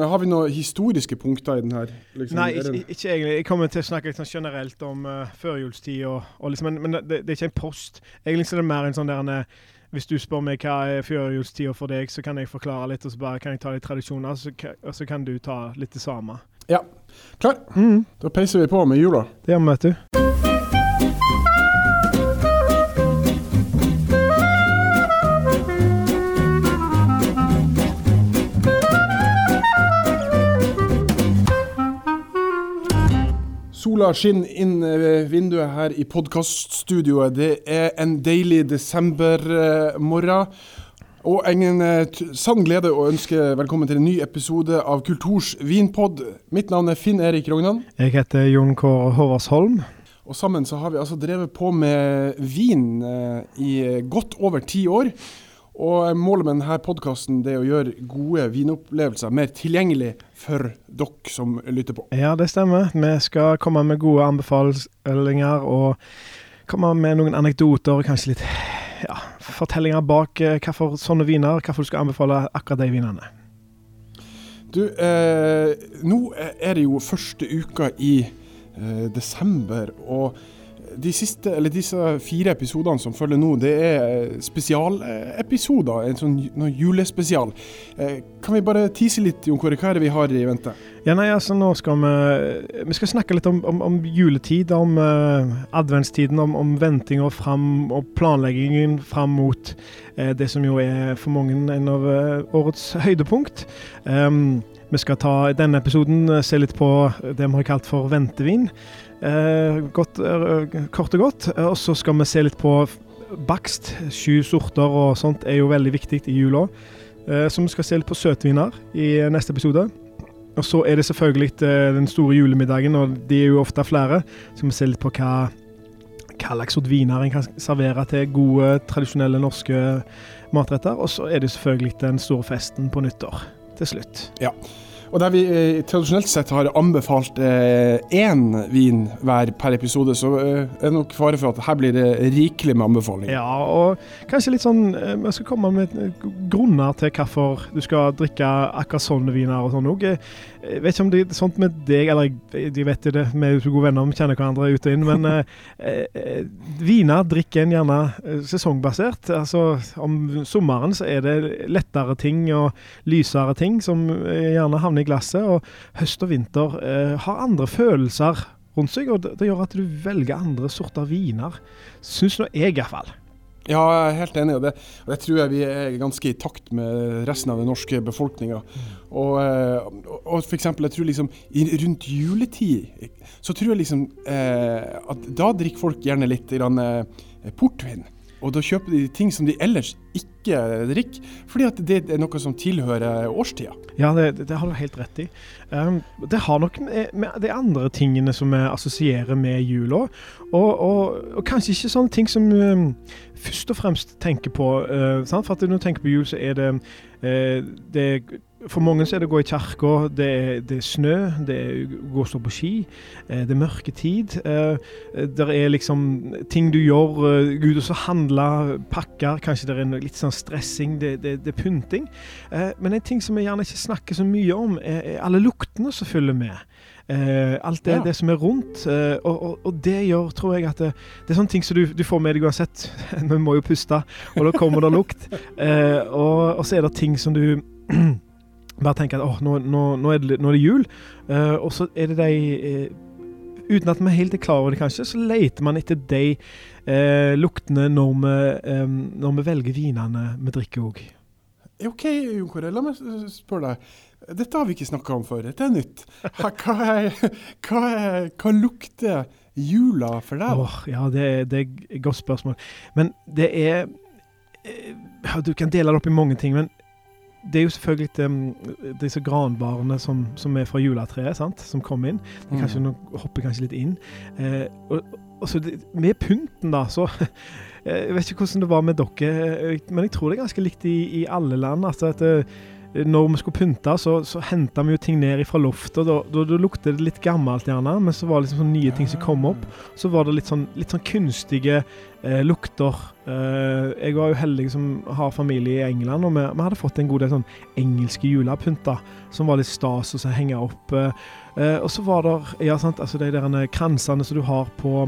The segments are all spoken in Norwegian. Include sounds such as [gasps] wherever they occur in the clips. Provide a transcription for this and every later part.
Har vi noen historiske punkter i den her? Liksom, Nei, ikke, ikke egentlig. Jeg kommer til å snakke sånn generelt om uh, førjulstid, og, og liksom, men, men det, det er ikke en post. Egentlig så er det mer en sånn der en, eh, Hvis du spør meg hva er førjulstida for deg, så kan jeg forklare litt, og så bare kan jeg ta litt tradisjoner, så, og så kan du ta litt det samme. Ja. Klar? Mm, Da peiser vi på med jula. det gjør vi, vet du. Sola skinner inn ved vinduet her i podkaststudioet. Det er en deilig desembermorgen. Og en eh, sann glede å ønske velkommen til en ny episode av Kulturs vinpod. Mitt navn er Finn Erik Rognan. Jeg heter Jon Kåre Håvardsholm. Og sammen så har vi altså drevet på med vin eh, i godt over ti år. Og målet med denne podkasten er å gjøre gode vinopplevelser mer tilgjengelig for dere som lytter på. Ja, det stemmer. Vi skal komme med gode anbefalinger og komme med noen anekdoter og kanskje litt ja, fortellinger bak eh, hvorfor sånne viner, hvorfor du skal anbefale akkurat de vinene. Du, eh, nå er det jo første uka i eh, desember, og de siste, eller disse fire episodene som følger nå, det er spesialepisoder. En sånn julespesial. Eh, kan vi bare tease litt, Jon Kåre, hva er det vi har i vente? Ja, nei, altså nå skal vi Vi skal snakke litt om, om, om juletid, om uh, adventstiden, om, om ventinga fram og planleggingen fram mot uh, det som jo er for mange en av uh, årets høydepunkt. Em, vi skal ta i denne episoden eh, se litt på det vi har kalt for ventevin. Eh, godt, eh, kort og godt. Og så skal vi se litt på bakst. Sju sorter og sånt er jo veldig viktig i jula. Så vi skal se litt på søtviner i neste episode. Og så er det selvfølgelig den store julemiddagen, og de er jo ofte flere. Så skal vi se litt på hva, hva slags viner en kan servere til gode, tradisjonelle norske matretter. Og så er det selvfølgelig den store festen på nyttår til slutt. Og der vi eh, tradisjonelt sett har anbefalt eh, én vin hver per episode, så eh, er det nok fare for at her blir det rikelig med anbefalinger. Ja, og kanskje litt sånn eh, Vi skal komme med eh, grunner til hvorfor du skal drikke akkurat sånne viner og sånn òg. Jeg vet ikke om det er sånt med deg, eller jeg vet det, vi er jo gode venner, vi kjenner hverandre ut og inn, men eh, eh, viner drikker en gjerne eh, sesongbasert. Altså om sommeren så er det lettere ting og lysere ting som eh, gjerne havner i glasset, og høst og vinter eh, har andre følelser rundt seg, og det, det gjør at du velger andre sorter viner. Syns nå jeg, iallfall. Ja, jeg er helt enig i det. Og det tror jeg vi er ganske i takt med resten av den norske befolkninga. Og, eh, og, f.eks. jeg tror liksom rundt juletid så tror jeg liksom eh, at da drikker folk gjerne litt grann, eh, portvin. Og da kjøper de ting som de ellers ikke drikker, fordi at det er noe som tilhører årstida. Ja, det, det, har du helt rett i. Um, det har nok med, de andre tingene som vi assosierer med jula, og, og, og kanskje ikke sånne ting som um, først og fremst tenker på. Uh? For at når du tenker på jul, så er det, uh, det For mange så er det å gå i kirka, det, det er snø, det er å gå og stå på ski, uh, det er mørke tid. det er liksom ting du gjør, Gud også ut og så handle, pakker, kanskje det er litt sånn stressing, det, det, det er pynting. Eh, men en ting som vi gjerne ikke snakker så mye om, er alle luktene som følger med. Uh, alt det, Ja. det som er rundt. Uh, og, og, og det gjør, tror jeg, at det, det er sånne ting som du, du får med deg uansett. [laughs] Vi må jo puste, og da kommer det lukt. Uh, [laughs] og, og så er det ting som du [clears throat] bare tenker at åh, nå, nå, nå, er det, nå er det jul. uh, og så er det de uh, Uten at vi helt er klar over det, kanskje, så leter man etter de uh, luktene når vi, um, når vi velger vinene vi drikker òg. OK, Jon Kåre, la meg spørre deg. Dette har vi ikke snakka om før. Dette er nytt. [laughs] Hva, er, hva, er, hva lukter jula for deg? Oh, Åh, ja, det, det er et godt spørsmål. Men det er Du kan dele det opp i mange ting, men det er jo selvfølgelig de, disse granbarene som, som er fra juletreet, sant? som kom inn. Det er kanskje, Mm. Nå hopper jeg kanskje litt inn. Eh, og, og så det, med pynten, da, så [laughs] eh, Jeg vet ikke hvordan det var med dere, eh, men jeg tror det er ganske likt i, i alle land. altså at eh, når vi skulle pynte, så, så henta vi jo ting ned fra loftet. Da, da, da lukter det litt gammelt, gjerne, men så var det liksom sånne nye ting som kom opp. Så var det litt sånn, litt sånn kunstige eh, lukter. Eh, jeg var jo heldig som har familie i England, og vi, vi hadde fått en god del sånn engelske julepynter som var litt stas å henge opp. Eh, og så var det ja, sant, altså de der kransene som du har på,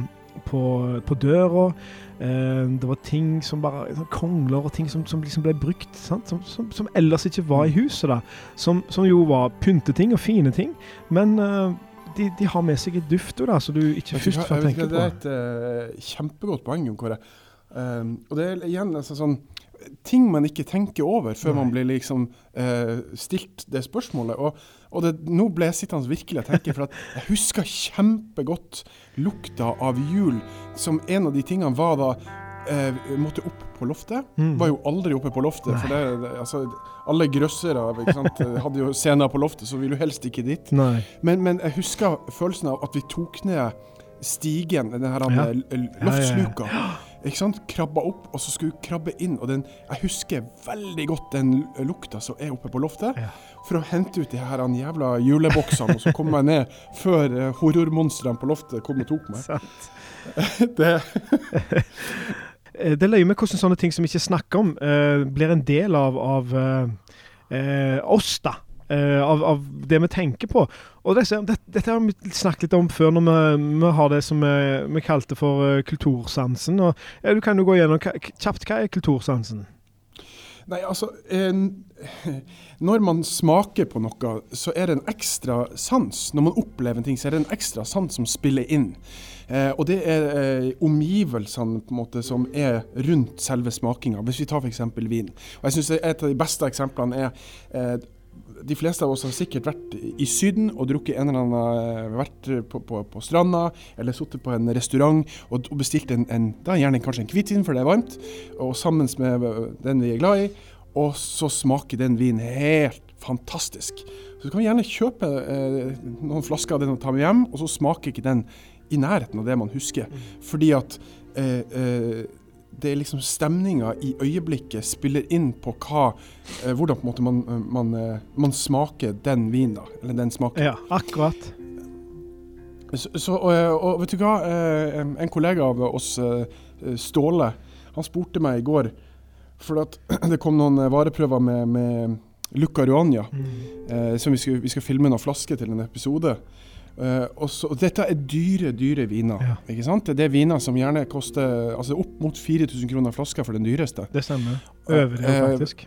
på, på døra. Eh, det var ting som bare sånn Kongler og ting som, som liksom ble brukt, som, som, som, ellers ikke var i huset. da Som, som jo var pynteting og fine ting. Men uh, de, de, har med seg et duft da, så du ikke først får tenke på. Det er et uh, kjempegodt poeng, Kåre. Um, og det er igjen altså, sånn ting man ikke tenker over før Nei. man blir liksom uh, stilt det spørsmålet. Og, og det, nå ble jeg sittende virkelig og tenke, for jeg husker kjempegodt lukta av jul som en av de tingene var da uh, måtte opp på loftet. Mm. Var jo aldri oppe på loftet. Nei. For det, det, altså, alle grøssere [laughs] hadde jo scener på loftet, så ville du helst ikke dit. Men, men, jeg husker følelsen av at vi tok ned stigen, denne her ja. loftsluka. Ja, ja, [gasps] ikke sant? Krabba opp, og så skulle hun krabbe inn. Og den, jeg husker veldig godt den lukta som er oppe på loftet. Ja. For å hente ut de her jævla juleboksene, og så kom jeg ned før uh, horrormonstrene på loftet kom og tok meg. [laughs] det Det Det løye med hvordan sånne ting som vi ikke snakker om, uh, blir en del av, av uh, oss, da. Uh, av, av, det vi tenker på. Og det, Dette har vi snakket litt om før, når vi, vi har det som vi, vi kalte for uh, kultursansen. Og, ja, du kan jo gå gjennom kjapt. Hva er kultursansen? Nei, altså eh, Når man smaker på noe, så er det en ekstra sans. Når man opplever en ting, så er det en ekstra sans som spiller inn. Eh, og det er eh, omgivelsene på en måte som er rundt selve smakinga. Hvis vi tar f.eks. vin. Og jeg synes Et av de beste eksemplene er eh, de fleste av oss har sikkert vært i Syden og drukket en eller annen eh, Vært på, på, på stranda eller sittet på en restaurant og, og bestilt en, en, da gjerne kanskje en hvitvin, for det er varmt, og sammen med den vi er glad i. Og så smaker den vinen helt fantastisk. Så du kan gjerne kjøpe eh, noen flasker av den og ta med hjem, og så smaker ikke den i nærheten av det man husker. Fordi at eh, eh, det er liksom stemninga i øyeblikket spiller inn på hva, eh, hvordan på en måte man, man, eh, man, smaker den vinen. da, eller den smaken. Ja, akkurat. Så, så og, eh, og, vet du hva, eh, en kollega av oss, Ståle, han spurte meg i går For at [clears throat] det kom noen vareprøver med, med Luca Ruania, mm. eh, som vi skal, vi skal filme noen flasker til en episode. Uh, og, så, og, dette er dyre, dyre viner. Ja. ikke sant? Det er viner som gjerne koster altså opp mot 4000 kroner flaska for den dyreste. Det stemmer. Øvrig, uh, faktisk.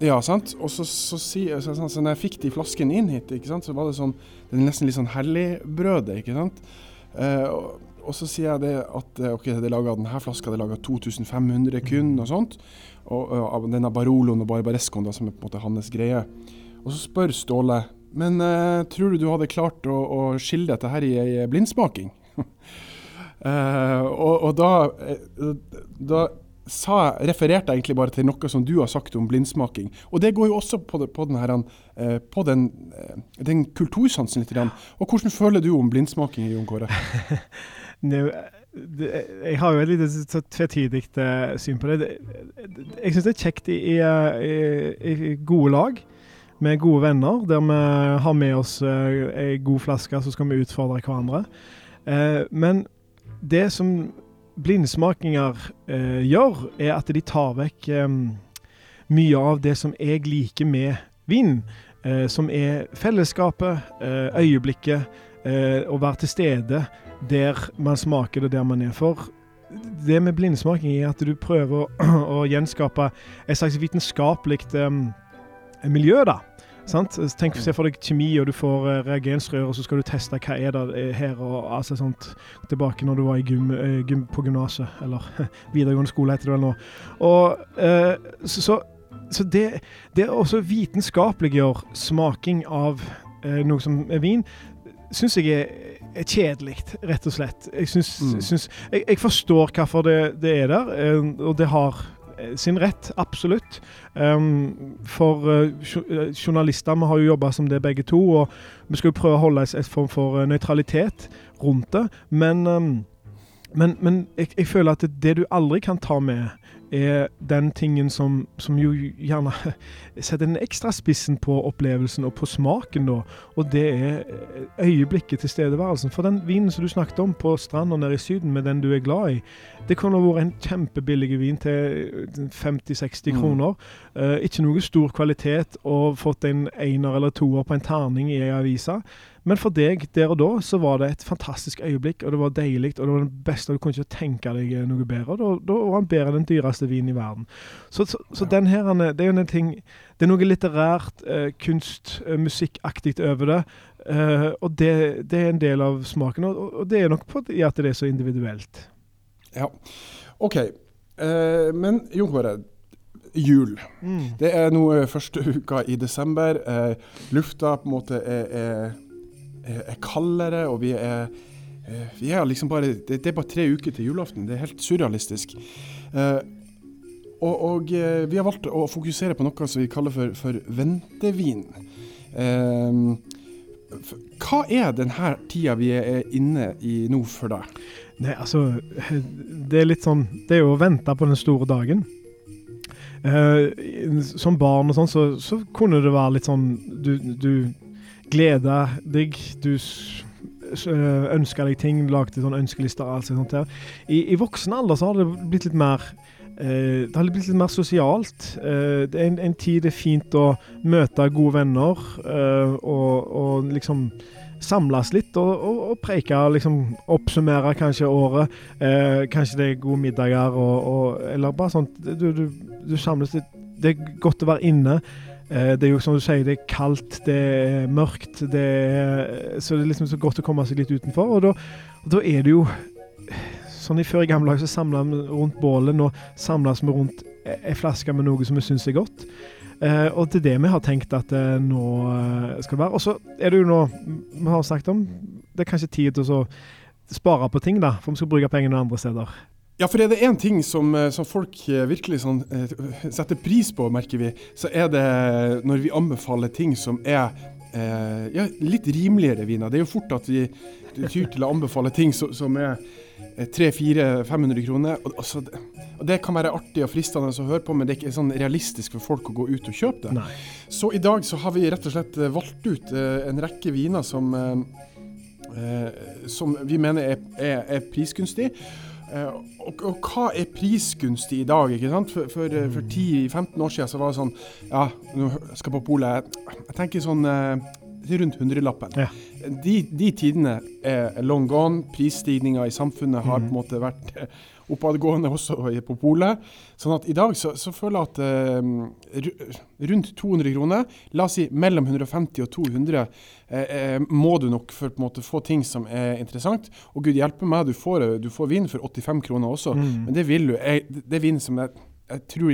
Ja, sant. Og så, så, så, så, så når jeg fikk de flaskene inn hit, ikke sant, så var det sånn Det er nesten litt sånn helligbrødet, ikke sant. Uh, og, og, så sier jeg det at ok, det er laga denne flaska det er laga 2500 kun, og sånt. Og, og denne Baroloen og Barbarescoen, som er på en måte hans greie. Og så spør Ståle men uh, tror du du hadde klart å, å skille dette her i ei blindsmaking? uh, [laughs] og, og, da, uh, da sa, refererte jeg egentlig bare til noe som du har sagt om blindsmaking. Og det går jo også på, det, på, her, på den, den, kultursansen litt. Og hvordan føler du om blindsmaking, Jon Kåre? [laughs] jeg har jo et lite tvetydig syn på det. Jeg syns det er kjekt i, i, i gode lag med gode venner, der vi har med oss eh, ei god flaske, så skal vi utfordre hverandre. Eh, men det som blindsmakinger eh, gjør, er at de tar vekk mye av det som jeg liker med vin. som er fellesskapet, øyeblikket, å være til stede der man smaker det der man er. For det med blindsmaking er at du prøver å, [clears throat] å gjenskape et slags vitenskapelig um, miljø. da. Sant? Tenk, Se for deg kjemi, og du får uh, reagensrør, og så skal du teste hva er det eh, her. og altså sånt, Tilbake når du var i gym, uh, gym på gymnaset, eller [laughs] videregående skole, heter det vel nå. Og, eh, så, så, så, det, det også vitenskapeliggjør smaking av noe som er vin, syns jeg er, kjedelig, rett og slett. Jeg, synes, mm. synes, jeg, jeg forstår hvorfor det, det er der, og det har Eh, sin rett, absolutt. Um, for uh, journalister, vi har jo jobba som det begge to, og vi skal jo prøve å holde en form for nøytralitet rundt det. Men, um, men, men jeg, jeg, føler at det du aldri kan ta med, er den tingen som, som jo gjerne [laughs] setter den ekstra spissen på opplevelsen og på smaken, da. Og det er øyeblikket, tilstedeværelsen. For den vinen som du snakket om på stranda nede i Syden, med den du er glad i, det kunne vært en kjempebillig vin til 50-60 mm. kroner. Uh, ikke noe stor kvalitet og fått en einer eller toer på en terning i ei avise. Men for deg der og da så var det et fantastisk øyeblikk, og det var deilig, og det var det beste. Du kunne ikke tenke deg noe bedre. Og da var han bedre enn den dyreste vinen i verden. Så, så, så ja. den her, det er jo en ting Det er noe litterært, eh, kunst, eh, musikkaktig over det. Eh, og det, det, er en del av smaken, og, og det er nok på at det er så individuelt. Ja, OK. Eh, men Jon Kåre, jul. Mm. Det er nå eh, første uka i desember. Eh, lufta på en måte er, er er kaldere, og vi er, eh, vi er liksom bare det, er bare tre uker til julaften. Det er helt surrealistisk. Eh, og, og eh, vi har valgt å fokusere på noe som vi kaller for, for ventevin. hva er denne tida vi er inne i nå for deg? Nei, altså Det er litt sånn Det er jo å vente på den store dagen. Eh, som barn og sånn, så, så, kunne det være litt sånn Du, du glede deg. Du ønska deg ting, lagde sånn ønskelister og alt sånt. der. I, I, voksen alder så har det blitt litt mer eh, det har blitt litt mer sosialt. Eh, det er en, en, tid det er fint å møte gode venner eh, og, og, liksom samles litt og, og, og, preike. Liksom oppsummere kanskje året. Eh, kanskje det er gode middager og, Eller bare sånn du, du, du samles litt. Det er godt å være inne. Eh, det er jo som du sier, det er kaldt, det er mørkt, det er, så det er liksom så godt å komme seg litt utenfor. Og da, og da er det jo Sånn i Før i gamle dager så samla vi rundt bålet, nå samles vi rundt ei flaske med noe som vi syns er godt. Eh, og det er det vi har tenkt at eh, nå eh, skal det være. Og så er det jo nå vi har snakket om Det er kanskje tid til å spare på ting, da, for vi skal bruke pengene andre steder. Ja, for er det én ting som, eh, som, folk eh, virkelig sånn, eh, setter pris på, merker vi, så er det når vi anbefaler ting som er eh, ja, litt rimeligere viner. Det er jo fort at vi tyr til å anbefale ting som, som er 300-400-500 kroner. Og, altså, og, Det kan være artig og fristende å høre på, men det er ikke sånn realistisk for folk å gå ut og kjøpe det. Nei. Så i dag så har vi rett og slett valgt ut en rekke viner som, eh, som vi mener er, er, er prisgunstig. Uh, og, og, hva er prisgunstig i dag? ikke sant? For, for, eh, for 10-15 år siden så var det sånn Ja, nå skal jeg på polet. Jeg tenker sånn til rundt hundrelappen. Ja. De, de, tidene er long gone. Prisstigninga i samfunnet har mm. på en måte vært oppadgående også på polet. Sånn at i dag så, så føler jeg at uh, rundt 200 kroner, la oss si mellom 150 og 200, uh, uh, må du nok for på en måte få ting som er interessant. Og gud hjelpe meg, du får, du får vin for 85 kroner også, mm. men det vil du. Jeg, det er vin som jeg jeg tror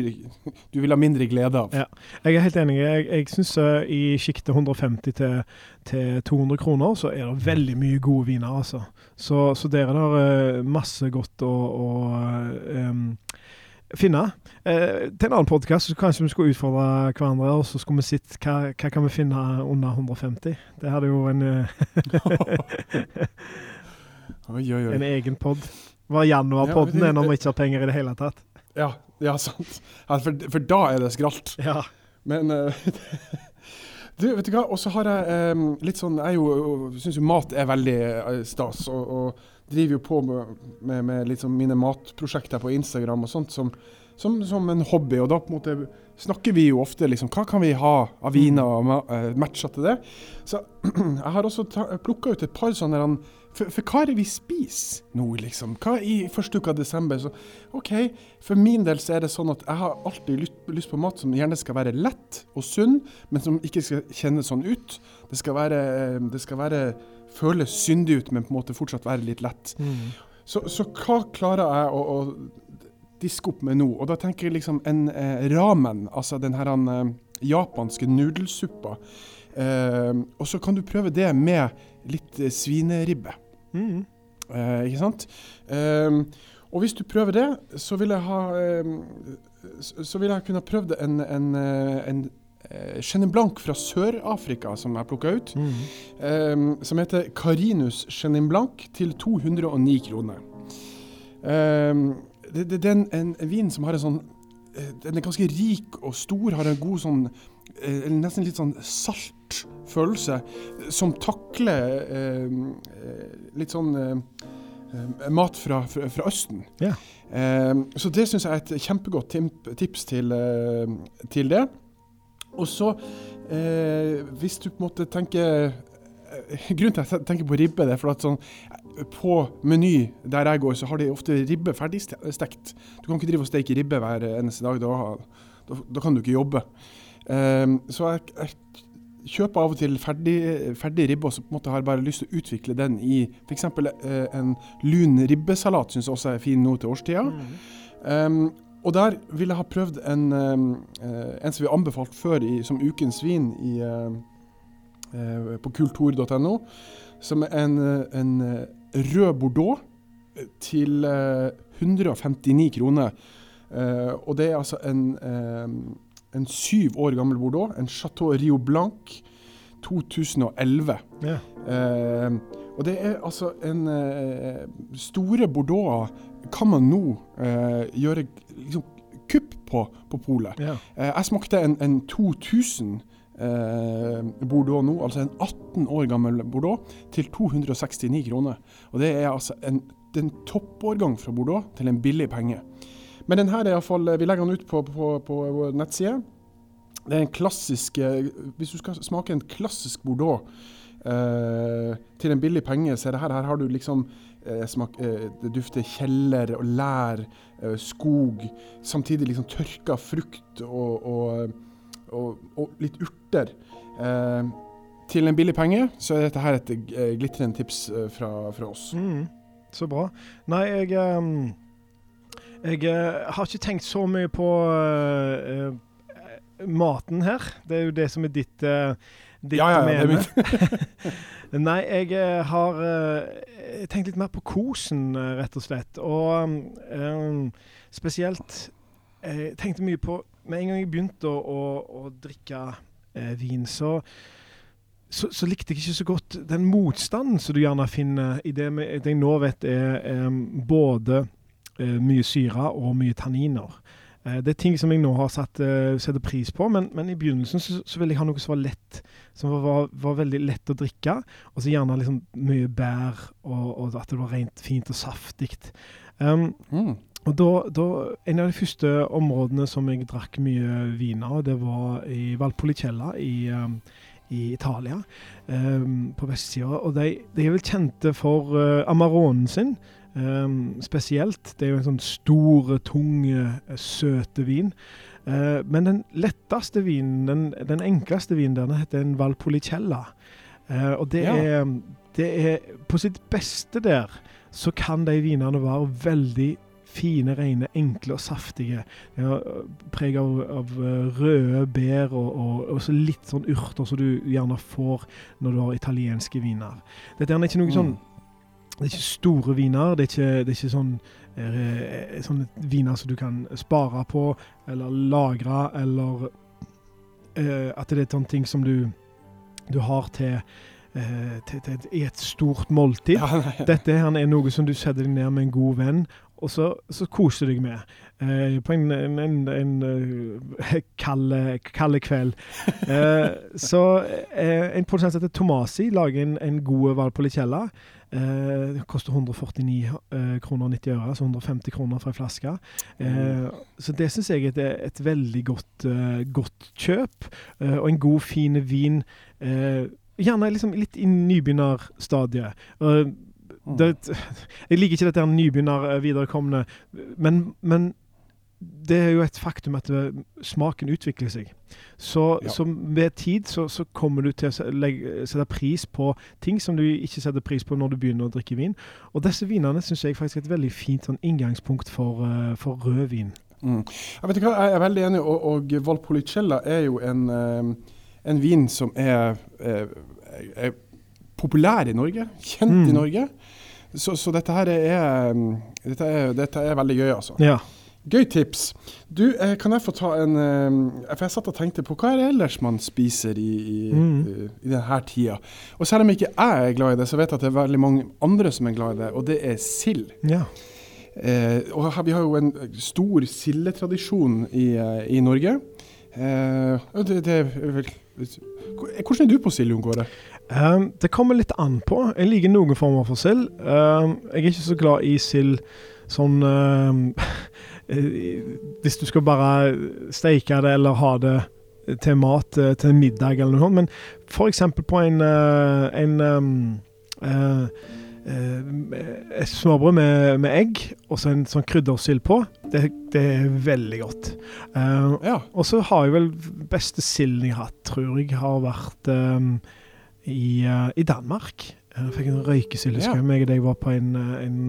du vil ha mindre glede av. Ja, jeg er helt enig. Jeg, jeg syns uh, i sjiktet 150 til, til, 200 kroner, så er det veldig mye gode viner, altså. Så, så der er det uh, masse godt å, å um, finne. Eh, til en annen podkast kanskje vi skulle utfordre hverandre, og så skulle vi sett hva, hva kan vi finne under 150. Det hadde jo en oi, oi, oi. En egen pod. Var januarpodden ja, når vi ikke har penger i det hele tatt. Ja, ja sant. For, for, da er det skralt. Ja. Men uh, [laughs] Du, vet du hva, og så har jeg um, litt sånn Jeg syns jo mat er veldig uh, stas, og, og, driver jo på med, med, med liksom mine matprosjekter på Instagram og sånt som, som, som, en hobby. Og da på en måte snakker vi jo ofte liksom Hva kan vi ha av viner og uh, matcher til det? Så [clears throat] jeg har også plukka ut et par sånne for, for, hva er det vi spiser nå, liksom? Hva i første uka av desember? Så, OK, for min del så er det sånn at jeg har alltid lyst, lyst, på mat som gjerne skal være lett og sunn, men som ikke skal kjennes sånn ut. Det skal være, det skal være føles syndig ut, men på en måte fortsatt være litt lett. Mm. Så, så, hva klarer jeg å, å, diske opp med nå? Og da tenker jeg liksom en eh, ramen, altså den her eh, japanske nudelsuppa. Eh, og så kan du prøve det med litt eh, svineribbe. Mm. Eh, ikke sant? Eh, og hvis du prøver det, så vil jeg ha Så vil jeg kunne prøvd en, en, en Chenin Blanc fra Sør-Afrika som jeg plukka ut. Mm. som heter Carinus Chenin Blanc til 209 kroner. det, det, det er en, en, vin som har en sånn eh, Den er ganske rik og stor, har en god sånn eh, Nesten litt sånn salt følelse, som takler eh, eh litt sånn eh, mat fra, fra, fra Østen. Yeah. Eh, så det syns jeg er et kjempegodt tips til, til det. Og så, hvis du på en måte tenker Grunnen til at jeg tenker på ribbe, det er for at sånn på Meny der jeg går, så har de ofte ribbe ferdigstekt. Du kan ikke drive og steke ribbe hver eneste dag. Da, da, da kan du ikke jobbe. Um, så jeg, jeg, kjøper av og til ferdig, ferdig ribbe, og så på en måte har jeg bare lyst til å utvikle den i f.eks. Uh, en lun ribbesalat, syns jeg også er fin nå til årstida. Mm. Um, og der vil jeg ha prøvd en, uh, en som vi har anbefalt før i, som ukens vin i, uh, på kultur.no, som er en, en rød Bordeaux til 159 kroner. og det er altså en en syv år gammel Bordeaux. En Chateau Rio Blanc 2011. Ja. Eh, og det er altså en eh, Store Bordeaux kan man nå eh, gjøre liksom, kupp på på polet. Ja. Eh, jeg smakte en, en 2000 eh, Bordeaux nå, altså en 18 år gammel Bordeaux, til 269 kroner. Og det er altså en, en toppårgang fra Bordeaux til en billig penge. Men den her er iallfall Vi legger den ut på, på, på vår nettside. Det er en klassisk eh, Hvis du skal smake en klassisk Bordeaux eh, til en billig penge, så er det her, her har du liksom eh, smak, eh, Det dufter kjeller og lær, eh, skog. Samtidig liksom tørka frukt og, og, og, og litt urter. Eh, til en billig penge så er dette her et glitrende tips fra, fra oss. Mm, så bra. Nei, jeg jeg har ikke tenkt så mye på uh, maten her. Det er jo det som er ditt, ditt ja, ja, det [laughs] Nei, jeg har tenkt litt mer på kosen, rett og slett. Og um, spesielt Jeg tenkte mye på Med en gang jeg begynte å, å, å drikke vin, så så, så, likte jeg ikke så godt den motstanden som du gjerne finner i det, med, det jeg nå vet er um, både Eh, mye syre og mye tanniner. Eh, det er ting som jeg nå har satt uh, setter pris på, men, men i begynnelsen så, så, ville jeg ha noe som var lett. Som var, var veldig lett å drikke, og så gjerne liksom mye bær, og, og, at det var rent fint og saftig. Um, mm. Og da, da, En av de første områdene som jeg drakk mye vin av, det var i Valpolicella i, um, i Italia, um, på vestsida. Og de, de, er vel kjente for uh, Amaronen sin. Um, spesielt. Det er jo en sånn stor, tung, eh, søte vin. Uh, men den letteste vinen, den, den enkleste vinen, denne heter en Valpolicella. Uh, og det, ja. er, det er På sitt beste der så kan de vinene være veldig fine, rene, enkle og saftige. Ja, preg av, av, røde bær og, og, og litt sånn urter som du gjerne får når du har italienske viner. Dette er ikke noe mm. sånn det er ikke store viner. Det er ikke, det er ikke sånn, er, sånne viner som du kan spare på eller lagre, eller eh, at det er sånne ting som du, du har til, eh, til, til, i et stort måltid. Ja, Dette her er noe som du setter deg ned med en god venn, og så, så koser du deg med. Eh, på en, en, en, en [laughs] kalde, kalde kveld. Eh, så eh, en produsent som heter Tomasi lager en, en god Valpolicella. Eh, det koster 149 kroner kroner 90 øre, altså 150 kroner for ei flaske. Eh. Så det syns jeg er et, veldig godt, godt kjøp, og en god, fin vin. Gjerne liksom litt i nybegynnerstadiet. Mm. jeg liker ikke dette nybegynner-viderekomne, men, men det er jo et faktum at smaken utvikler seg. Så, ja. så med tid så, så, kommer du til å legge, sette pris på ting som du ikke setter pris på når du begynner å drikke vin. Og disse vinene syns jeg faktisk er et veldig fint sånn, inngangspunkt for, for rødvin. Mm. Jeg vet hva, jeg er veldig enig, og, og Valpolicella er jo en, en vin som er, er, er, populær i Norge. Kjent mm. i Norge. Så, så, dette her er, dette er, dette er veldig gøy, altså. Ja. Gøy tips. Du, eh, kan jeg få ta en eh, For jeg satt og tenkte på hva er det ellers man spiser i, i, mm. i, i denne tida. Og selv om ikke jeg er glad i det, så vet jeg at det er veldig mange andre som er glad i det, og det er sild. Ja. Eh, og her, vi har jo en stor sildetradisjon i, eh, i Norge. Eh, det, det Hvordan er du på sild, Jon Kåre? Um, det kommer litt an på. Jeg liker noen former for sild. Um, jeg er ikke så glad i sild sånn um, [laughs] Hvis du skal bare steike det eller ha det til mat eh, til middag eller noe sånt. Men f.eks. på en, eh, en uh, uh, smørbrød med, med, egg og så en sånn kryddersild på. Det, det, er veldig godt. Uh, ja. Og så har jeg vel beste silden jeg har hatt, tror jeg, har vært um, i, i, Danmark. Jeg fikk en røykesildeskau. Ja. Jeg og deg var på en, en,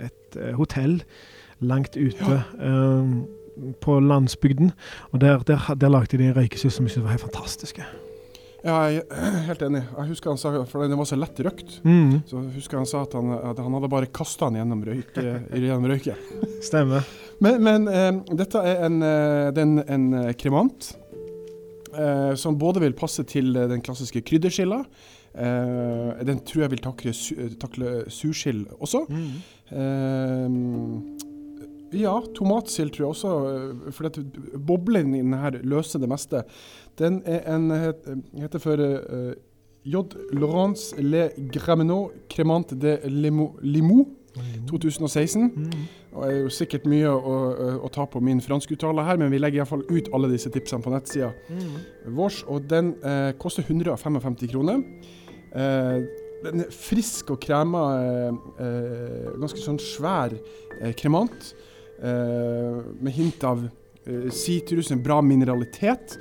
et hotell langt ute. Ja. Um, på landsbygden. Og der, der, der lagde de røykesys som jeg syntes var helt fantastiske. Ja, jeg er [clears throat] helt enig. Jeg husker han sa, For den var så lett røkt. Mm. Så jeg husker han sa at han, at han hadde bare kasta den gjennom, røyk, gjennom røyken. Stemmer. Men, men um, dette er en, den, en, eh, kremant eh, som både vil passe til eh, den klassiske krydderskilla. Eh, den tror jeg vil takle, takle surskill også. Mm. Eh, ja, tomatsild tror jeg også. Eh, for dette, boblen i denne løser det meste. Den er en heter for J. Laurence Le Graminot Cremant de Limo, Limo 2016. Mm. Og er jo sikkert mye å, å, å ta på min franskuttale her, men vi legger iallfall ut alle disse tipsene på nettsida mm. vår. Og den eh, koster 155 kroner. Eh, den er frisk og krema, eh, eh ganske sånn svær eh, kremant. Eh, med hint av sitrus, en bra mineralitet.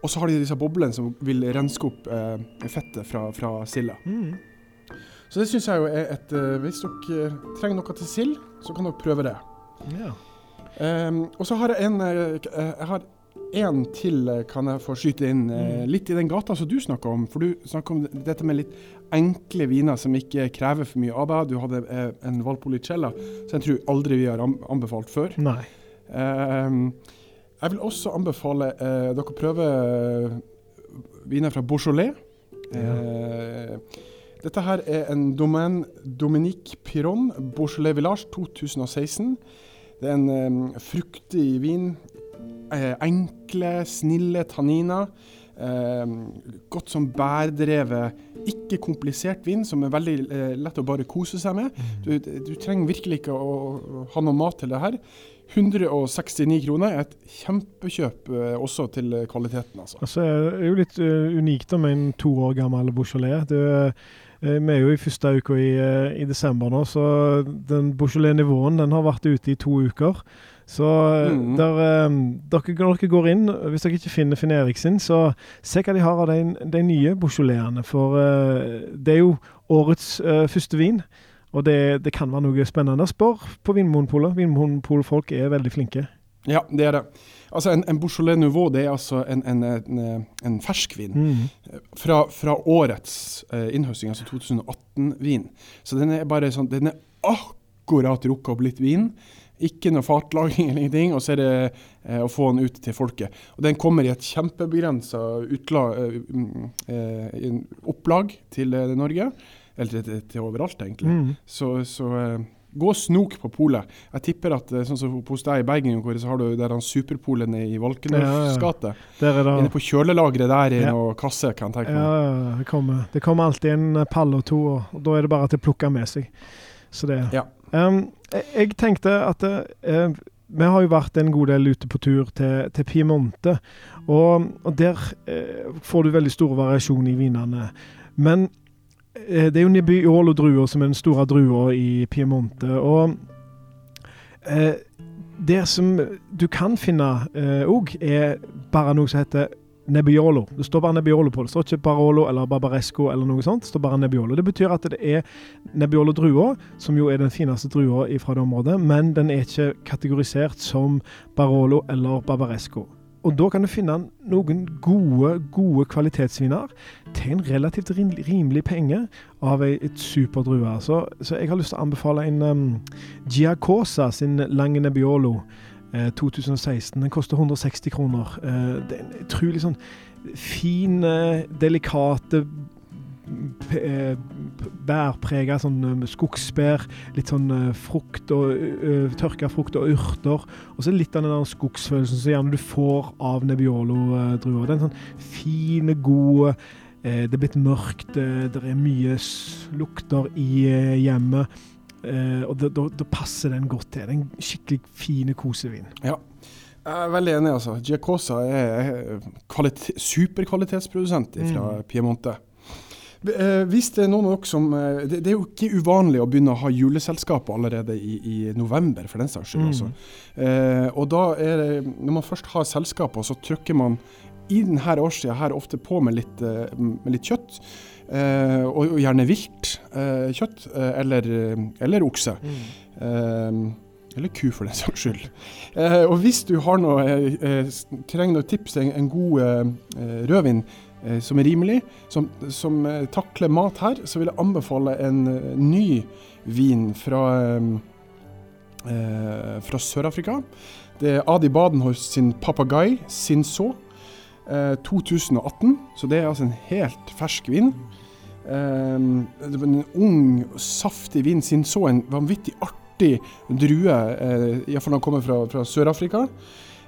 Og så har de disse boblene som vil renske opp fettet fra, fra silda. Mm. Så det syns jeg jo er et Hvis dere trenger noe til sild, så kan dere prøve det. Ja. Um, og så har jeg en Jeg har en til kan jeg få skyte inn. Mm. Litt i den gata som du snakker om. For du snakker om dette med litt enkle viner som ikke krever for mye av deg. Du hadde eh, en Valpolicella som jeg tror aldri vi har anbefalt før. Nei. Um, jeg vil også anbefale uh, dere prøve uh, viner fra Beaujolais. Ja. Uh, dette her er en Domaine Dominique Piron Beaujolais Village 2016. Det er en um, fruktig vin. enkle, snille tanniner. godt som bærdrevet ikke komplisert vin som er veldig eh, lett å bare kose seg med. Mm. Du, du, trenger virkelig ikke å, å ha noe mat til det her. 169 kroner er et kjempekjøp eh, også til kvaliteten. Altså. altså det er jo litt uh, unikt med en to år gammel Beaujolais. Det, vi er jo i første uka i, uh, i, desember nå, så den Beaujolais-nivåen den har vært ute i to uker. Så mm. der, dere, når dere går inn, hvis dere ikke finner Finn Eriksen, så se hva de har av de, de nye Beaujolaisene. For det er jo årets uh, første vin, og det, det, kan være noe spennende. Spør på Vinmonopolet. Vinmonopolfolk er veldig flinke. Ja, det er det. Altså En, en Beaujolais Nouveau det er altså en, en, en, en ferskvin mm. fra, fra, årets uh, innhøsting, altså 2018-vin. Så den er bare sånn, den er akkurat rukka opp litt vin. Ikke noe fatlagring eller ingenting, og så er det eh, å få den ut til folket. Og Den kommer i et kjempebegrensa eh, mm, eh, opplag til eh, Norge. Eller til, til overalt, egentlig. Mm. Så, så eh, gå og snok på polet. Jeg tipper at eh, sånn som hos deg i Bergen, så har du der han superpolet nede i Valkenøys gate. Ja, ja. Inne på kjølelageret der i ja. noen kasse, kan jeg tenke meg. Ja, det kommer, det kommer alltid en pall og to, og da er det bare til å plukke med seg. Så det ja. Um, jeg tenkte at uh, vi har jo vært en god del ute på tur til, til Piemonte. Og, og der uh, får du veldig stor variasjon i vinene. Men det er jo Nebbiolo-druer som er den store drua i Piemonte. Og det som du kan finne òg, er bare noe som heter Nebbiolo. Det står bare Nebbiolo på det. Det står ikke Barolo eller Barbaresco eller noe sånt. Det står bare Nebbiolo. Det betyr at det er Nebbiolo-drua, som jo er den fineste drua fra det området, men den er ikke kategorisert som Barolo eller Barbaresco. Og da kan du finne noen gode, gode kvalitetsviner til en relativt rimelig penge av ei, superdrue. Så, så, jeg har lyst til å anbefale en um, Giacosa sin Lange Nebbiolo. 2016. Eh, Den koster 160 kroner. Eh, det er en utrolig sånn fin, delikate bærprega sånn uh, skogsbær. Litt sånn uh, frukt og uh, tørka frukt og urter. Og så litt av den der skogsfølelsen som gjerne du får av Nebbiolo-druer. Den sånn fine, gode Det er blitt mørkt, det er mye lukter i hjemmet. og da passer den godt til. Det er en skikkelig fine kosevin. Ja. Jeg er veldig enig. altså. Giacosa er superkvalitetsprodusent fra mm. Piemonte. Eh, hvis det er noen av dere som eh, det, er jo ikke uvanlig å begynne å ha juleselskap allerede i, i november, for den saks skyld. Mm. Altså. Eh, og da er det, når man først har selskaper, så trykker man i denne årstida her ofte på med litt, med litt kjøtt. Eh, og, gjerne vilt eh, kjøtt, eller, eller, okse. Mm. eller ku, for den saks skyld. og hvis du har noe, trenger noen tips til en, en god rødvin, som er rimelig, som, som eh, takler mat her, så vil jeg anbefale en eh, ny vin fra, eh, fra Sør-Afrika. Det er Adi Badenhorst sin Papagai Sinso eh, 2018. Så det er altså en helt fersk vin. Eh, en ung, saftig vin. Sinso en vanvittig artig drue, eh, iallfall når den kommer fra, fra Sør-Afrika.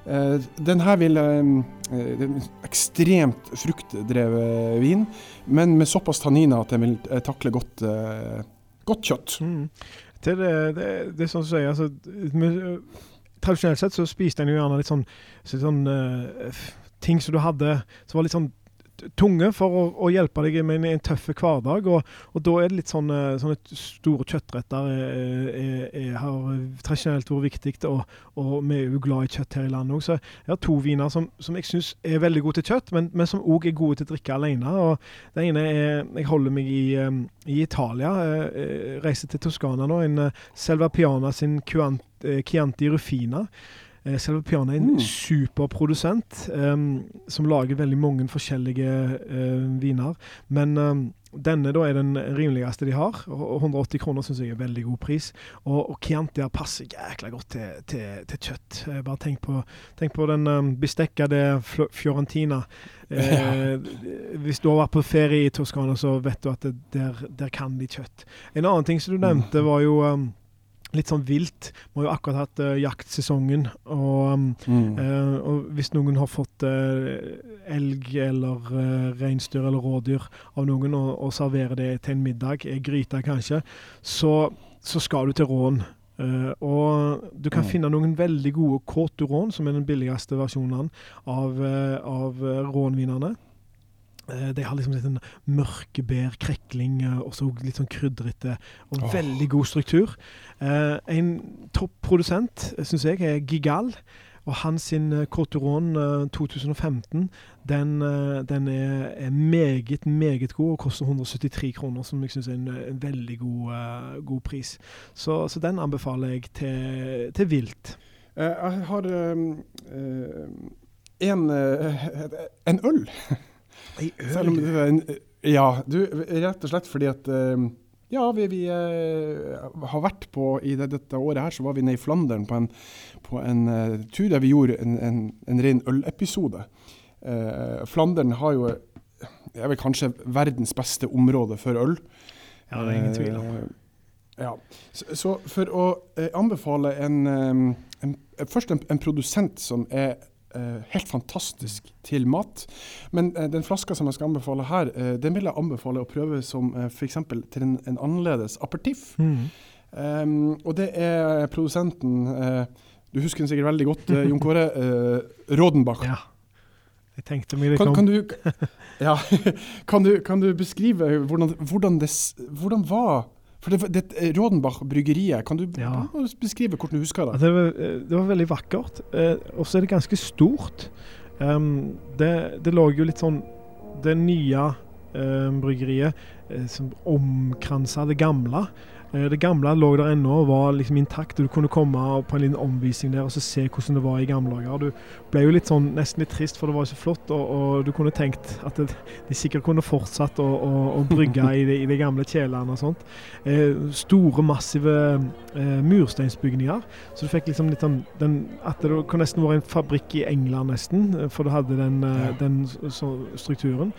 Uh, den her vil uh, ekstremt fruktdrevet vin, men med såpass tanniner at den vil uh, takle godt, godt kjøtt. Mm. Det, det, det, er sånn som sier, altså, Tradisjonelt sett så spiste en jo gjerne litt sånn, sånn ting som du hadde som var litt sånn tunge for å, å, hjelpe deg med en, en tøff hverdag. Og, og, da er det litt sånne, sånne store kjøttretter er, er, er, har tradisjonelt vært viktig. Og, og, vi er jo glad i kjøtt her i landet òg, så jeg har to viner som, som jeg syns er veldig gode til kjøtt, men, men som òg er gode til å drikke alene. Og det ene er Jeg holder meg i, i Italia. Jeg reiser til Toskana nå. En Selva Piana sin Chianti Rufina. Eh, Selve Piano er en mm. superprodusent um, som lager veldig mange forskjellige uh, viner. Men um, denne da er den rimeligste de har. og 180 kroner syns jeg er veldig god pris. Og, og Chianti passer jækla godt til, til, til kjøtt. bare tenk på, tenk på den um, bestekkede Fiorentina. [laughs] Eh, hvis du har vært på ferie i Toskana, så vet du at det, der, der, kan de kjøtt. En annen ting som du nevnte, mm. var jo um, litt sånn vilt. Vi har jo akkurat hatt uh, jaktsesongen, og, um, mm. uh, og, hvis noen har fått uh, elg eller reinsdyr eller rådyr av noen og, og serverer det til en middag, ei gryte kanskje, så, så, skal du til rån. og du kan mm. finne noen veldig gode Cote som er den billigste versjonen av, av rånvinene. Eh, de har liksom litt sånn mørkebær, krekling eh, og så litt sånn krydrete og oh. veldig god struktur. Eh, en topprodusent syns jeg er Gigal. Og hans sin Corturon 2015 den, den er, er, meget, meget god og koster 173 kroner, som jeg syns er en, en, veldig god, god pris. Så, så, den anbefaler jeg til, til vilt. jeg har um, en, en øl. [laughs] Ei øl? Ja, du, rett og slett fordi at eh, ja, vi, vi uh, har vært på I det, dette året her så var vi nede i Flandern på en, på en uh, tur der vi gjorde en, en, en ren ølepisode. Uh, Flandern har jo er vel kanskje verdens beste område for øl. Ja, det er ingen tvil om. Ja. Så, så, for å anbefale en, en først en, produsent som er helt fantastisk til mat. Men uh, den flaska som jeg skal anbefale her, uh, den vil jeg anbefale å prøve som eh, f.eks. til en, en, annerledes aperitiff. Mm. Um, og det er produsenten Du husker den sikkert veldig godt, Jon Kåre. [laughs] Rodenbach. Ja. Jeg tenkte mye kan, kan, du, [laughs] ja, [laughs] kan, du, kan, du, beskrive hvordan, hvordan, det, hvordan var for det, det Rådenbach bryggeriet, kan du ja. beskrive hvordan du husker det? Det var, det var veldig vakkert. Eh, og så er det ganske stort. Um, det, det, lå jo litt sånn Det nye eh, bryggeriet eh, som omkransa det gamle. Eh, det gamle lå der ennå og var liksom intakt. Du kunne komme på en liten omvisning der og se hvordan det var i gamle dager. Du ble jo litt sånn, nesten litt trist, for det var så flott. Og, og du kunne tenkt at det, de sikkert kunne fortsatt å, å, å brygge i, de, i de gamle kjelene og sånt. Eh, store, massive eh, mursteinsbygninger. Så du fikk liksom litt sånn den, At det kunne nesten vært en fabrikk i England, nesten. For du hadde den, eh, den så, strukturen.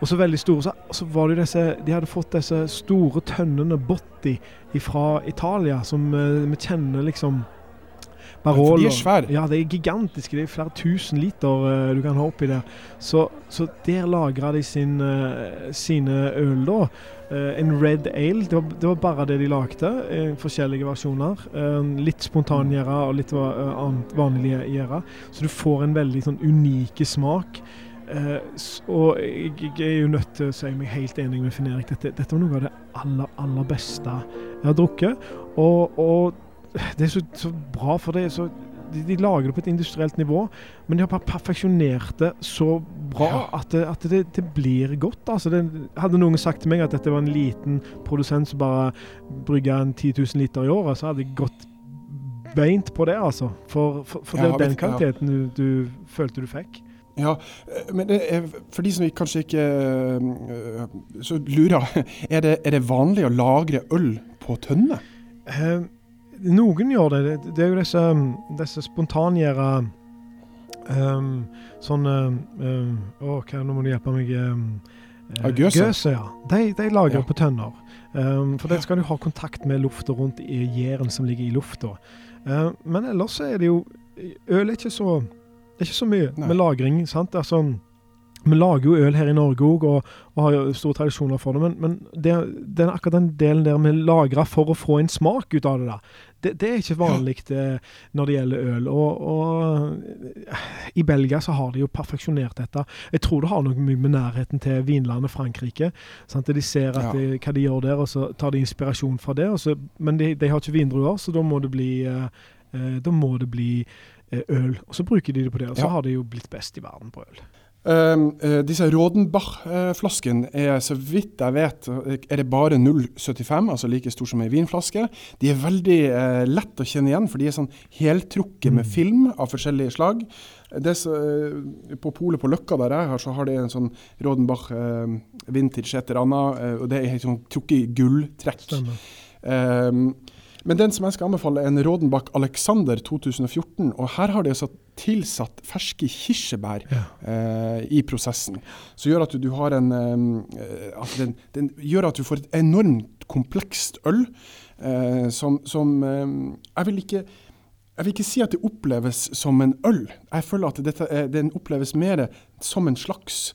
Og så veldig store. Så, så var det disse De hadde fått disse store tønnene Botti fra Italia, som uh, vi kjenner liksom Barolo. De er svære. Ja, de er gigantiske. Det er flere tusen liter uh, du kan ha oppi der. Så, så der lagra de sin, uh, sine øl, da. Uh, en red ale. Det var, det var, bare det de lagde. forskjellige versjoner. litt spontangjæra og litt annet vanlig gjæra. Så du får en veldig sånn unike smak. Uh, og jeg, jeg, er jo nødt til å si meg helt enig med Finn Erik. Dette, dette var noe av det aller, aller beste jeg har drukket. Og, og det er så, så, bra, for det så, de, de, lager det på et industrielt nivå, men de har bare perfeksjonert det så bra ja. at, det, at det, det, blir godt. Altså, det, hadde noen sagt til meg at dette var en liten produsent som bare brygga 10 000 liter i året, så hadde jeg gått beint på det, altså. For, for, for det er den kvaliteten du, du følte du fikk. Ja, eh, men er, for de som kanskje ikke så lurer, [laughs] er det, er det, vanlig å lagre øl på tønne? Eh, noen gjør det. Det, er jo disse, disse spontangjæra um, sånne um, Å, hva, nå må du hjelpe meg. Um, uh, Gøse? ja. De, de lagrer ja. på tønner. Um, for det skal du ha kontakt med lufta rundt i gjæren som ligger i lufta. Uh, men ellers er det jo Øl er ikke så det er ikke så mye Nei. med lagring. sant? Altså, vi lager jo øl her i Norge òg, og, og, har jo store tradisjoner for det. Men, men det, det, er akkurat den delen der vi lagrer for å få en smak ut av det, da. Det, det er ikke vanlig ja. Eh, når det gjelder øl. Og, og, i Belgia så har de jo perfeksjonert dette. Jeg tror det har noe mye med nærheten til vinlandet Frankrike. Sant? De ser ja. de, hva de gjør der, og så tar de inspirasjon fra det. Så, men de, de, har ikke vindruer, så da må det bli, eh, da må det bli Eh, øl. Og så bruker de det på det, og så ja. har de jo blitt best i verden på øl. Uh, disse Rodenbach-flaskene er, så vidt jeg vet, er det bare 0,75, altså like stor som ei vinflaske. De er veldig uh, lett å kjenne igjen, for de er sånn heltrukket mm. med film av forskjellige slag. Så, uh, på polet på Løkka der jeg har, så har de en sånn Rodenbach vintage et eller annet, og det er sånn trukket i gulltrekk. Um, men den som jeg skal anbefale, er en Rådenbakk Alexander 2014. Og her har de altså tilsatt ferske kirsebær ja. eh, i prosessen. Som gjør at du, du har en eh, altså den, den, gjør at du får et enormt komplekst øl eh, som, som eh, Jeg vil ikke jeg vil ikke si at det oppleves som en øl. Jeg føler at dette, den oppleves mer som en slags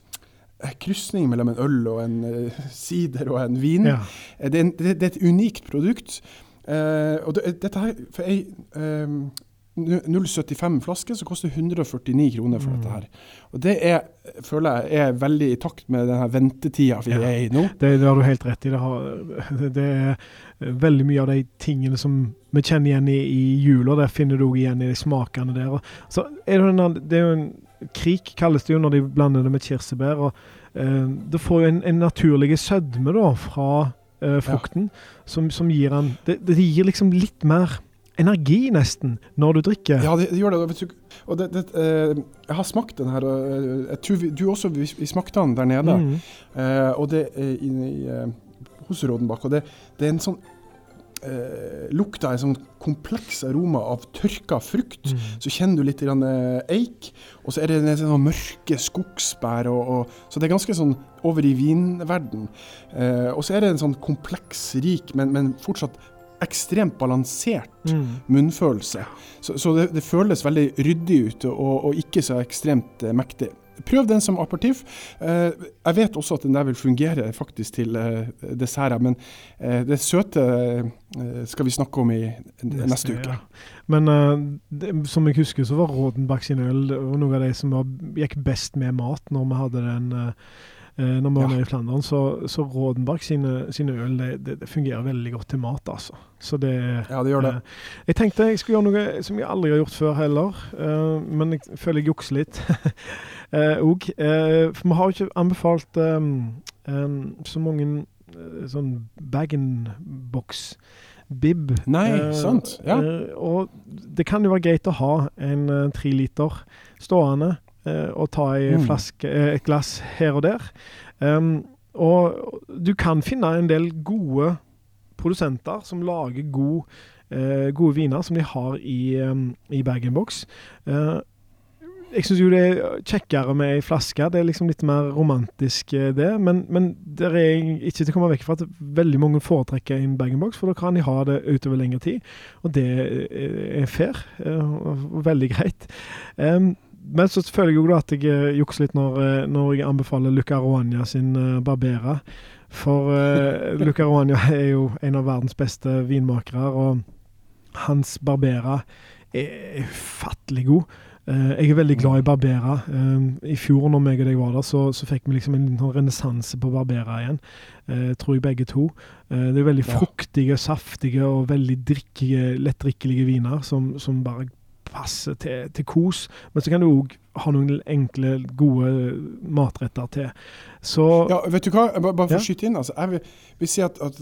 eh, krysning mellom en øl og en uh, [laughs] sider og en vin. Ja. Det, er en, det, det, er et unikt produkt. Uh, og det, dette her, for ei um, 0,75 flaske, så koster 149 kroner for mm. dette her. Og det er, føler jeg er veldig i takt med denne ventetida vi ja, er i nå. Det, det, har du helt rett i. Det, har, det, er veldig mye av de tingene som vi kjenner igjen i, i jula. Det finner du òg igjen i de smakene der. Så er det, en, det er jo en Krik kalles det jo når de blander det med kirsebær. og uh, Det får jo en, en naturlig sødme da fra uh, frukten, ja. som, som, gir han det, det, gir liksom litt mer energi, nesten, når du drikker. Ja, det, det gjør det. Og det, uh, jeg har smakt den her, og uh, jeg tror vi, du også vi, vi smakte den der nede. Mm. og det inne i hos Rådenbakk. Og det, det er en sånn eh, lukta en sånn kompleks aroma av tørka frukt. Mm. Så kjenner du litt grann, eh, eik, og så er det en sånn mørke skogsbær. Og, og, så det er ganske sånn over i vinverden. Eh, og så er det en sånn kompleks, rik, men, men fortsatt ekstremt balansert mm. munnfølelse. Så, så det, det, føles veldig ryddig ut, og, og ikke så ekstremt eh, mektig. Prøv den som aperitif. Eh, jeg vet også at den der vil fungere faktisk til eh, desserter, men eh, det søte skal vi snakke om i neste, neste uke. Ja. Men det, som jeg husker, så var Rådenbakk sin øl noe av det som var, gikk best med mat når vi hadde den når vi var ja. nede i Flandern. Så, så Rådenberg sine, sine øl det, det, det, fungerer veldig godt til mat, altså. Så det, ja, det gjør det. Eh, jeg tenkte jeg skulle gjøre noe som jeg aldri har gjort før heller, eh, men jeg føler jeg jukser litt òg. [laughs] Eh, eh, for vi har jo ikke anbefalt um, um, så mange sånn bag-in-box. Bib. Nei, eh, sant. Ja. og det kan jo være greit å ha en tre liter stående Eh, og ta mm. flaske, eh, et glass her og der. Um, og du kan finne en del gode produsenter som lager god, uh, gode viner, som de har i, um, i bag-in-box. Uh, jeg syns jo det er kjekkere med ei flaske. Det er liksom litt mer romantisk, eh, det. Men, men det er ikke til å komme vekk fra at veldig mange foretrekker en bag-in-box, for da kan de ha det utover lengre tid. Og det er fair og veldig greit. Um, men så føler jeg jo at jeg jukser litt når, når jeg anbefaler Luca Roania sin Barbera. For [laughs] uh, Luca Roania er jo en av verdens beste vinmakere, og hans Barbera er ufattelig god. Uh, jeg er veldig glad i Barbera. Uh, I fjor når meg og deg var der, så, så fikk vi liksom en liten renessanse på Barbera igjen. Uh, tror jeg begge to. det er veldig fruktige, saftige og veldig drikkige, lettdrikkelige viner som, som bare passer til, til, kos. Men så kan du òg ha noen enkle, gode matretter til. Så Ja, vet du hva? Bare, bare for å skyte inn. Altså, jeg vil, vil si at, at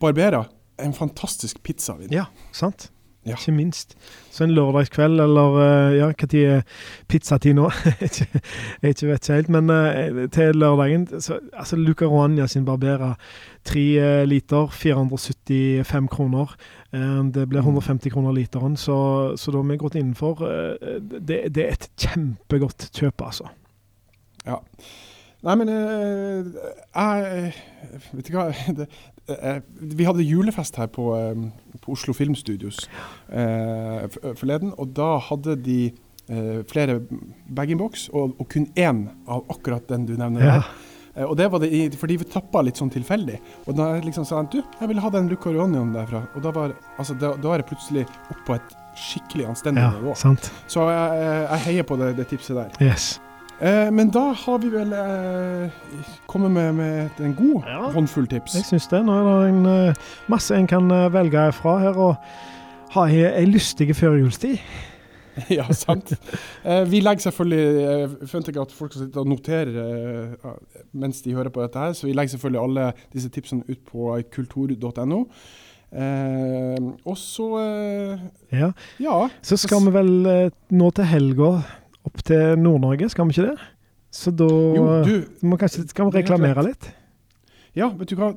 Barbera er en fantastisk pizzavin. Ja, sant. Ja. Ikke minst. Så en lørdagskveld, eller ja, ja, når er pizzatid nå? [laughs] jeg ikke vet ikke helt, men uh, til lørdagen så, altså Luca Ruania sin Barbera, tre uh, liter, 475 kroner. det blir 150 kroner literen, så, så da har vi gått innenfor. Det, det, er et kjempegodt kjøp, altså. Ja. Nei, men jeg Vet du hva? [laughs] Det, Eh, vi hadde julefest her på, eh, på Oslo Filmstudios eh, forleden. Og da hadde de eh, flere bag-in-box, og, og, kun én av akkurat den du nevner ja. der. Eh, og det var det i, fordi vi tappa litt sånn tilfeldig. Og da liksom sa han du, jeg vil ha den Luca Onion derfra. Og da var altså, da, da er jeg plutselig oppe på et skikkelig anstendig ja, nivå. Sant. Så jeg, jeg, heier på det, det tipset der. Yes. Eh, men da har vi vel eh, kommet med, med en god ja, håndfull tips. Jeg syns det. Nå er det en, uh, masse en kan uh, velge fra her, og ha ei, lystig førjulstid. [laughs] ja, sant. Eh, vi legger selvfølgelig Jeg forventer ikke at folk skal sitte og notere eh, mens de hører på dette her, så vi legger selvfølgelig alle disse tipsene ut på kultur.no. Eh, og så ja. ja. Så skal vi vel nå til helga opp til Nord-Norge, skal vi ikke det? Så da jo, du, må kanskje, skal vi reklamere litt? Ja, vet du hva.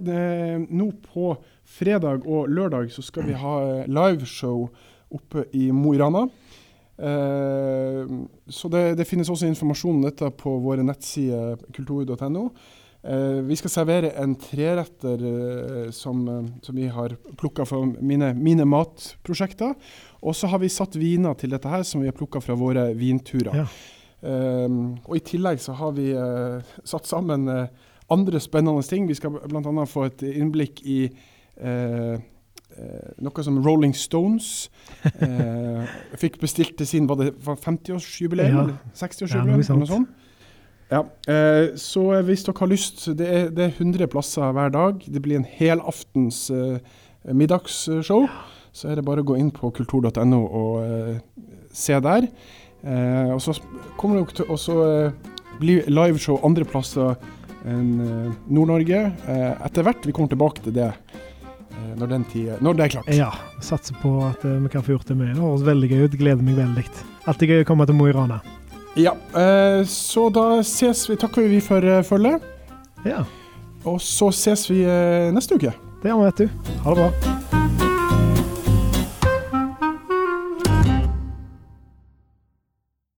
nå på fredag og lørdag så skal vi ha eh, liveshow oppe i Mo i Rana. Eh, så det, det, finnes også informasjon om dette på våre nettsider kultur.no. Eh, vi skal servere en treretter uh, som, uh, som, vi har plukka fra mine, mine matprosjekter. Og så har vi satt viner til dette her som vi har plukka fra våre vinturer. Ja. Og I tillegg så har vi uh, satt sammen uh, andre spennende ting. Vi skal bl.a. få et innblikk i uh, noe som Rolling Stones [laughs] fikk bestilt til sin 50-årsjubileum? Ja. 60-årsjubileum? Ja, noe sånt. Ja, Så hvis dere har lyst Det er, det er 100 plasser hver dag. Det blir en helaftens middagsshow. Ja så er det bare å gå inn på kultur.no og uh, se der. Uh, og så kommer det til å uh, bli liveshow andre plasser enn Nord-Norge etter hvert. Vi kommer tilbake til det når, den tid, når det er klart. Ja, satser på at vi kan få gjort det med. Det høres veldig gøy ut. Gleder meg veldig. Alltid gøy å komme til Mo i Rana. Ja, så da ses vi. Takker vi for følget. Ja. Og så ses vi neste uke. Det gjør vi, vet du. Ha det bra.